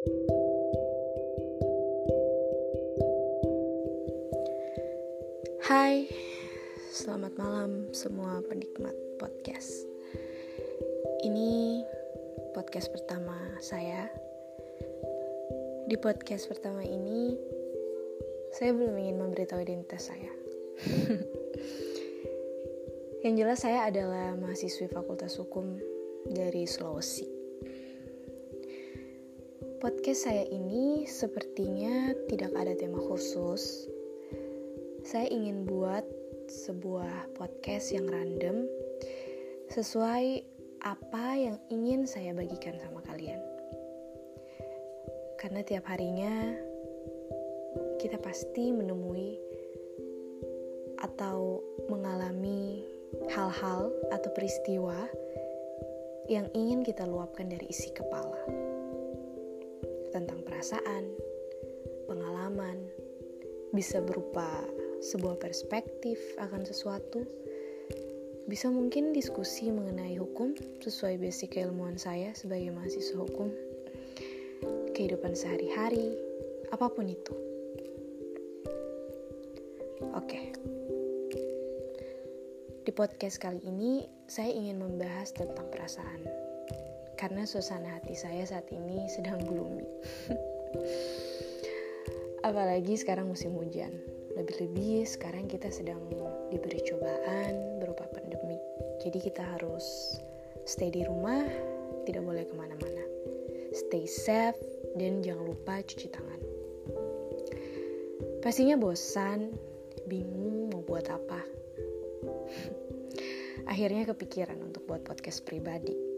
Hai, selamat malam semua penikmat podcast. Ini podcast pertama saya. Di podcast pertama ini, saya belum ingin memberitahu identitas saya. Yang jelas saya adalah mahasiswi Fakultas Hukum dari Sulawesi. Podcast saya ini sepertinya tidak ada tema khusus, saya ingin buat sebuah podcast yang random sesuai apa yang ingin saya bagikan sama kalian. Karena tiap harinya kita pasti menemui atau mengalami hal-hal atau peristiwa yang ingin kita luapkan dari isi kepala perasaan, pengalaman, bisa berupa sebuah perspektif akan sesuatu. Bisa mungkin diskusi mengenai hukum sesuai basic keilmuan saya sebagai mahasiswa hukum. Kehidupan sehari-hari, apa pun itu. Oke. Di podcast kali ini saya ingin membahas tentang perasaan. Karena suasana hati saya saat ini sedang gloomy. Apalagi sekarang musim hujan. Lebih-lebih sekarang kita sedang diberi cobaan berupa pandemi. Jadi kita harus stay di rumah tidak boleh ke mana-mana. Stay safe dan jangan lupa cuci tangan. Pastinya bosan bingung mau buat apa. Akhirnya kepikiran untuk buat podcast pribadi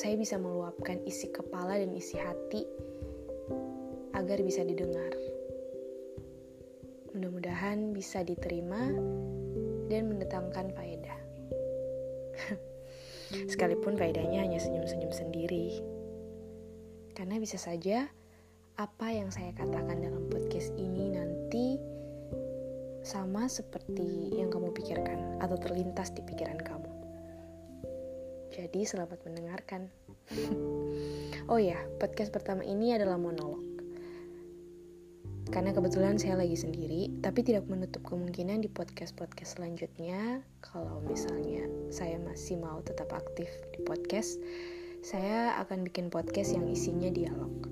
saya bisa meluapkan isi kepala dan isi hati agar bisa didengar. Mudah-mudahan bisa diterima dan mendatangkan faedah. Sekalipun faedahnya hanya senyum-senyum sendiri. Karena bisa saja apa yang saya katakan dalam podcast ini nanti sama seperti yang kamu pikirkan atau terlintas di pikiran kamu. Jadi selamat mendengarkan. oh ya, podcast pertama ini adalah monolog karena kebetulan saya lagi sendiri, tapi tidak menutup kemungkinan di podcast-podcast selanjutnya, kalau misalnya saya masih mau tetap aktif di podcast, saya akan bikin podcast yang isinya dialog.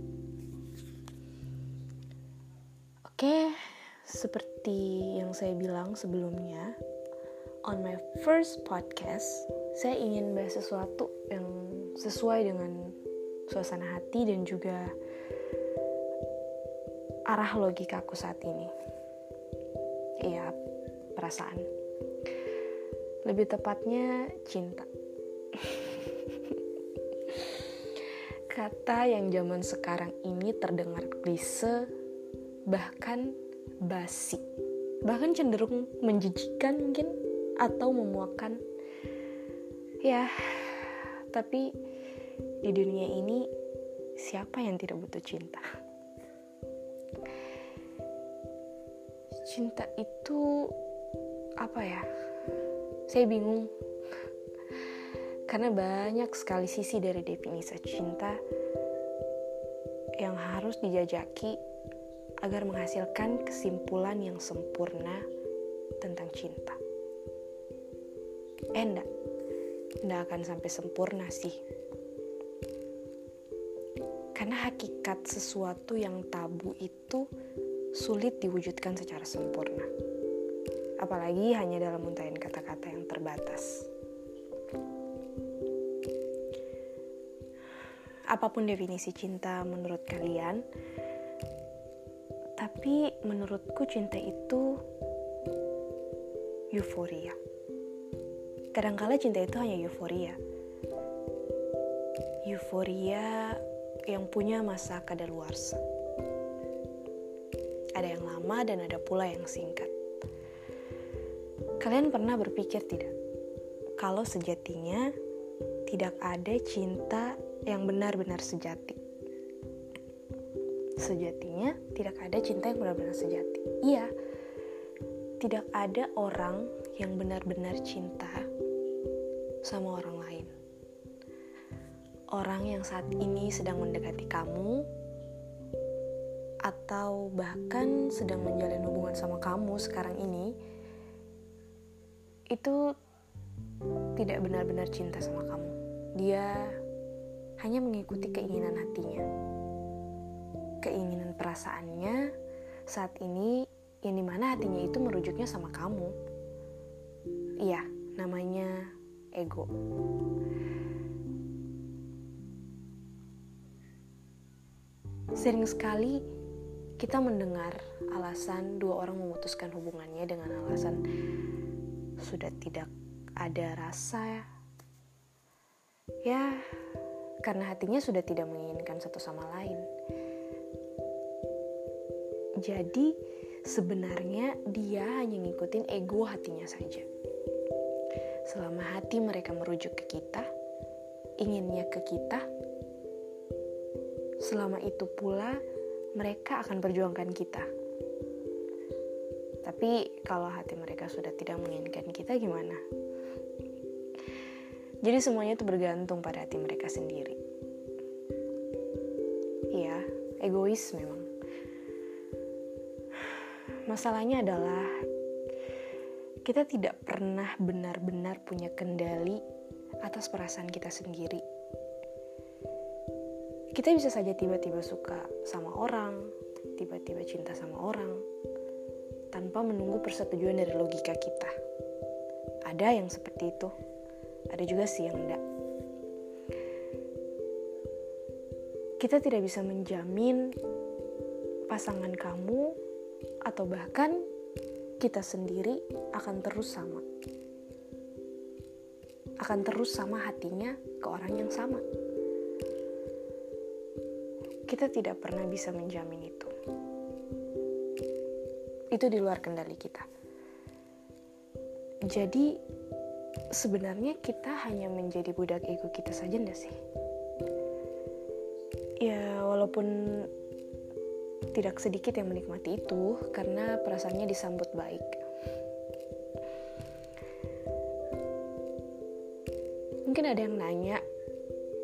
Oke, seperti yang saya bilang sebelumnya, on my first podcast, saya ingin bahas sesuatu yang sesuai dengan suasana hati dan juga arah logika aku saat ini. Iya, perasaan. Lebih tepatnya cinta. Kata yang zaman sekarang ini terdengar klise, bahkan basi. Bahkan cenderung menjijikan mungkin atau memuakan. Ya, tapi di dunia ini siapa yang tidak butuh cinta? cinta itu apa ya? Saya bingung. Karena banyak sekali sisi dari definisi cinta yang harus dijajaki agar menghasilkan kesimpulan yang sempurna tentang cinta. Eh, Enggak akan sampai sempurna sih. Karena hakikat sesuatu yang tabu itu sulit diwujudkan secara sempurna. Apalagi hanya dalam untayan kata-kata yang terbatas. Apa pun definisi cinta menurut kalian, tapi menurutku cinta itu euforia. Kadangkala cinta itu hanya euforia. Euforia yang punya masa kadaluarsa ada yang lama dan ada pula yang singkat. Kalian pernah berpikir tidak? Kalau sejatinya tidak ada cinta yang benar-benar sejati. Sejatinya tidak ada cinta yang benar-benar sejati. Iya, tidak ada orang yang benar-benar cinta sama orang lain. orang yang saat ini sedang mendekati kamu, atau bahkan sedang menjalin hubungan sama kamu sekarang ini, itu tidak benar-benar cinta sama kamu. Dia hanya mengikuti keinginan hatinya, keinginan perasaannya saat ini, yang di mana hatinya itu merujuknya sama kamu. Iya, namanya ego. Sering sekali kita mendengar alasan dua orang memutuskan hubungannya dengan alasan sudah tidak ada rasa ya karena hatinya sudah tidak menginginkan satu sama lain. Jadi sebenarnya dia hanya ngikutin ego hatinya saja. Selama hati mereka merujuk ke kita, inginnya ke kita, selama itu pula mereka akan perjuangkan kita. Tapi kalau hati mereka sudah tidak menginginkan kita gimana? Jadi semuanya itu bergantung pada hati mereka sendiri. Iya, egois memang. Masalahnya adalah kita tidak pernah benar-benar punya kendali atas perasaan kita sendiri. Kita bisa saja tiba-tiba suka sama orang, tiba-tiba cinta sama orang, tanpa menunggu persetujuan dari logika kita. Ada yang seperti itu ada juga sih yang enggak kita tidak bisa menjamin pasangan kamu atau bahkan kita sendiri akan terus sama. Akan terus sama hatinya ke orang yang sama. Kita tidak pernah bisa menjamin itu. Itu di luar kendali kita. Jadi sebenarnya kita hanya menjadi budak ego kita saja enggak sih? Ya, walaupun tidak sedikit yang menikmati itu karena perasaannya disambut baik. Mungkin ada yang nanya,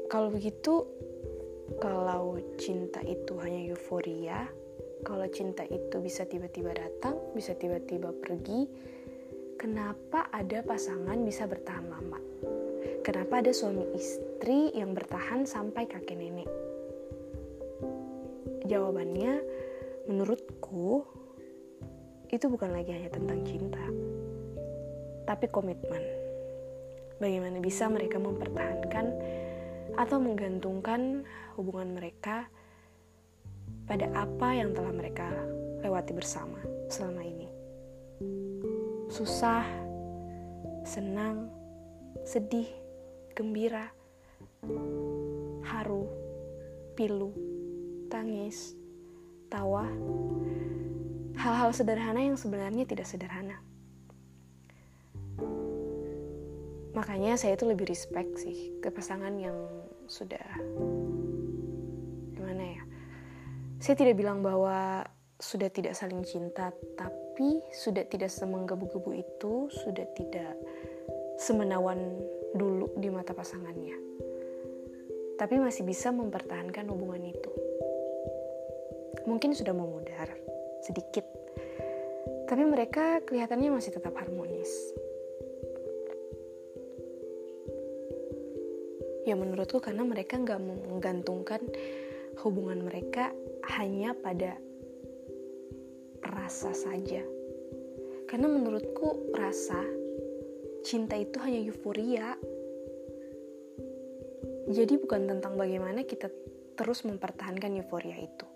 kalau begitu, kalau cinta itu hanya euforia, kalau cinta itu bisa tiba-tiba datang, bisa tiba-tiba pergi, kenapa ada pasangan bisa bertahan lama? Kenapa ada suami istri yang bertahan sampai kakek nenek? Jawabannya, menurutku, itu bukan lagi hanya tentang cinta, tapi komitmen. Bagaimana bisa mereka mempertahankan atau menggantungkan hubungan mereka pada apa yang telah mereka lewati bersama selama ini susah, senang, sedih, gembira, haru, pilu, tangis, tawa, hal-hal sederhana yang sebenarnya tidak sederhana. Makanya saya itu lebih respect sih ke pasangan yang sudah gimana ya. Saya tidak bilang bahwa sudah tidak saling cinta, tapi sudah tidak semenggebu-gebu itu, sudah tidak semenawan dulu di mata pasangannya. Tapi masih bisa mempertahankan hubungan itu. Mungkin sudah memudar sedikit, tapi mereka kelihatannya masih tetap harmonis. Ya menurutku karena mereka nggak menggantungkan hubungan mereka hanya pada rasa saja. Karena menurutku rasa cinta itu hanya euforia. Jadi bukan tentang bagaimana kita terus mempertahankan euforia itu.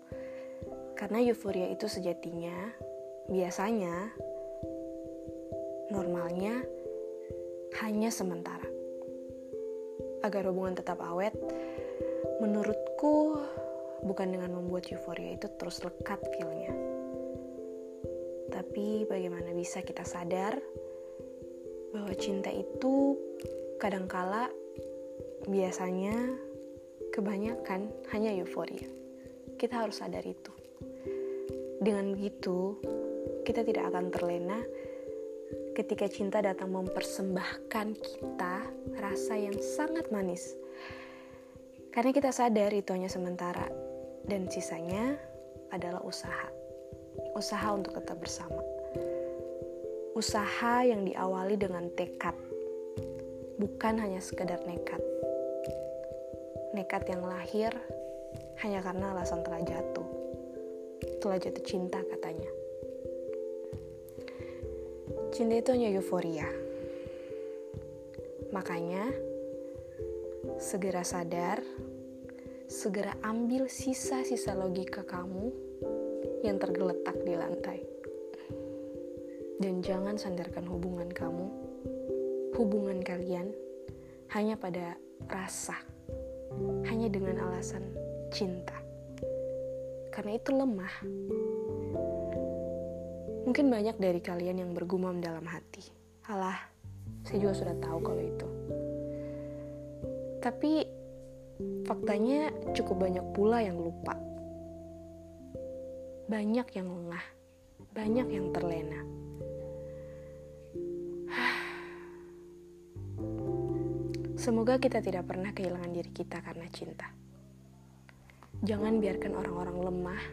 Karena euforia itu sejatinya biasanya normalnya hanya sementara. Agar hubungan tetap awet, menurutku bukan dengan membuat euforia itu terus lekat feelnya tapi bagaimana bisa kita sadar bahwa cinta itu kadangkala biasanya kebanyakan hanya euforia. Kita harus sadar itu. Dengan begitu, kita tidak akan terlena ketika cinta datang mempersembahkan kita rasa yang sangat manis. Karena kita sadar itu hanya sementara dan sisanya adalah usaha. Usaha untuk tetap bersama. Usaha yang diawali dengan tekad. Bukan hanya sekedar nekat. Nekat yang lahir hanya karena alasan telah jatuh. Telah jatuh cinta katanya. Cinta itu hanya euforia. Makanya, segera sadar, segera ambil sisa-sisa logika kamu yang tergeletak di lantai. Dan jangan sandarkan hubungan kamu, hubungan kalian, hanya pada rasa, hanya dengan alasan cinta. Karena itu lemah. Mungkin banyak dari kalian yang bergumam dalam hati. Alah, saya juga sudah tahu kalau itu. Tapi faktanya cukup banyak pula yang lupa. Banyak yang lengah, banyak yang terlena. Semoga kita tidak pernah kehilangan diri kita karena cinta. Jangan biarkan orang-orang lemah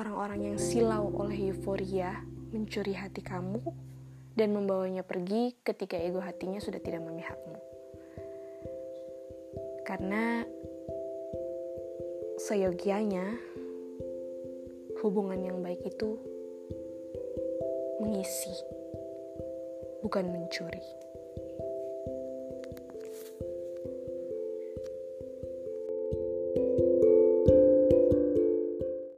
orang-orang yang silau oleh euforia mencuri hati kamu dan membawanya pergi ketika ego hatinya sudah tidak memihakmu. Karena seyogianya hubungan yang baik itu mengisi, bukan mencuri.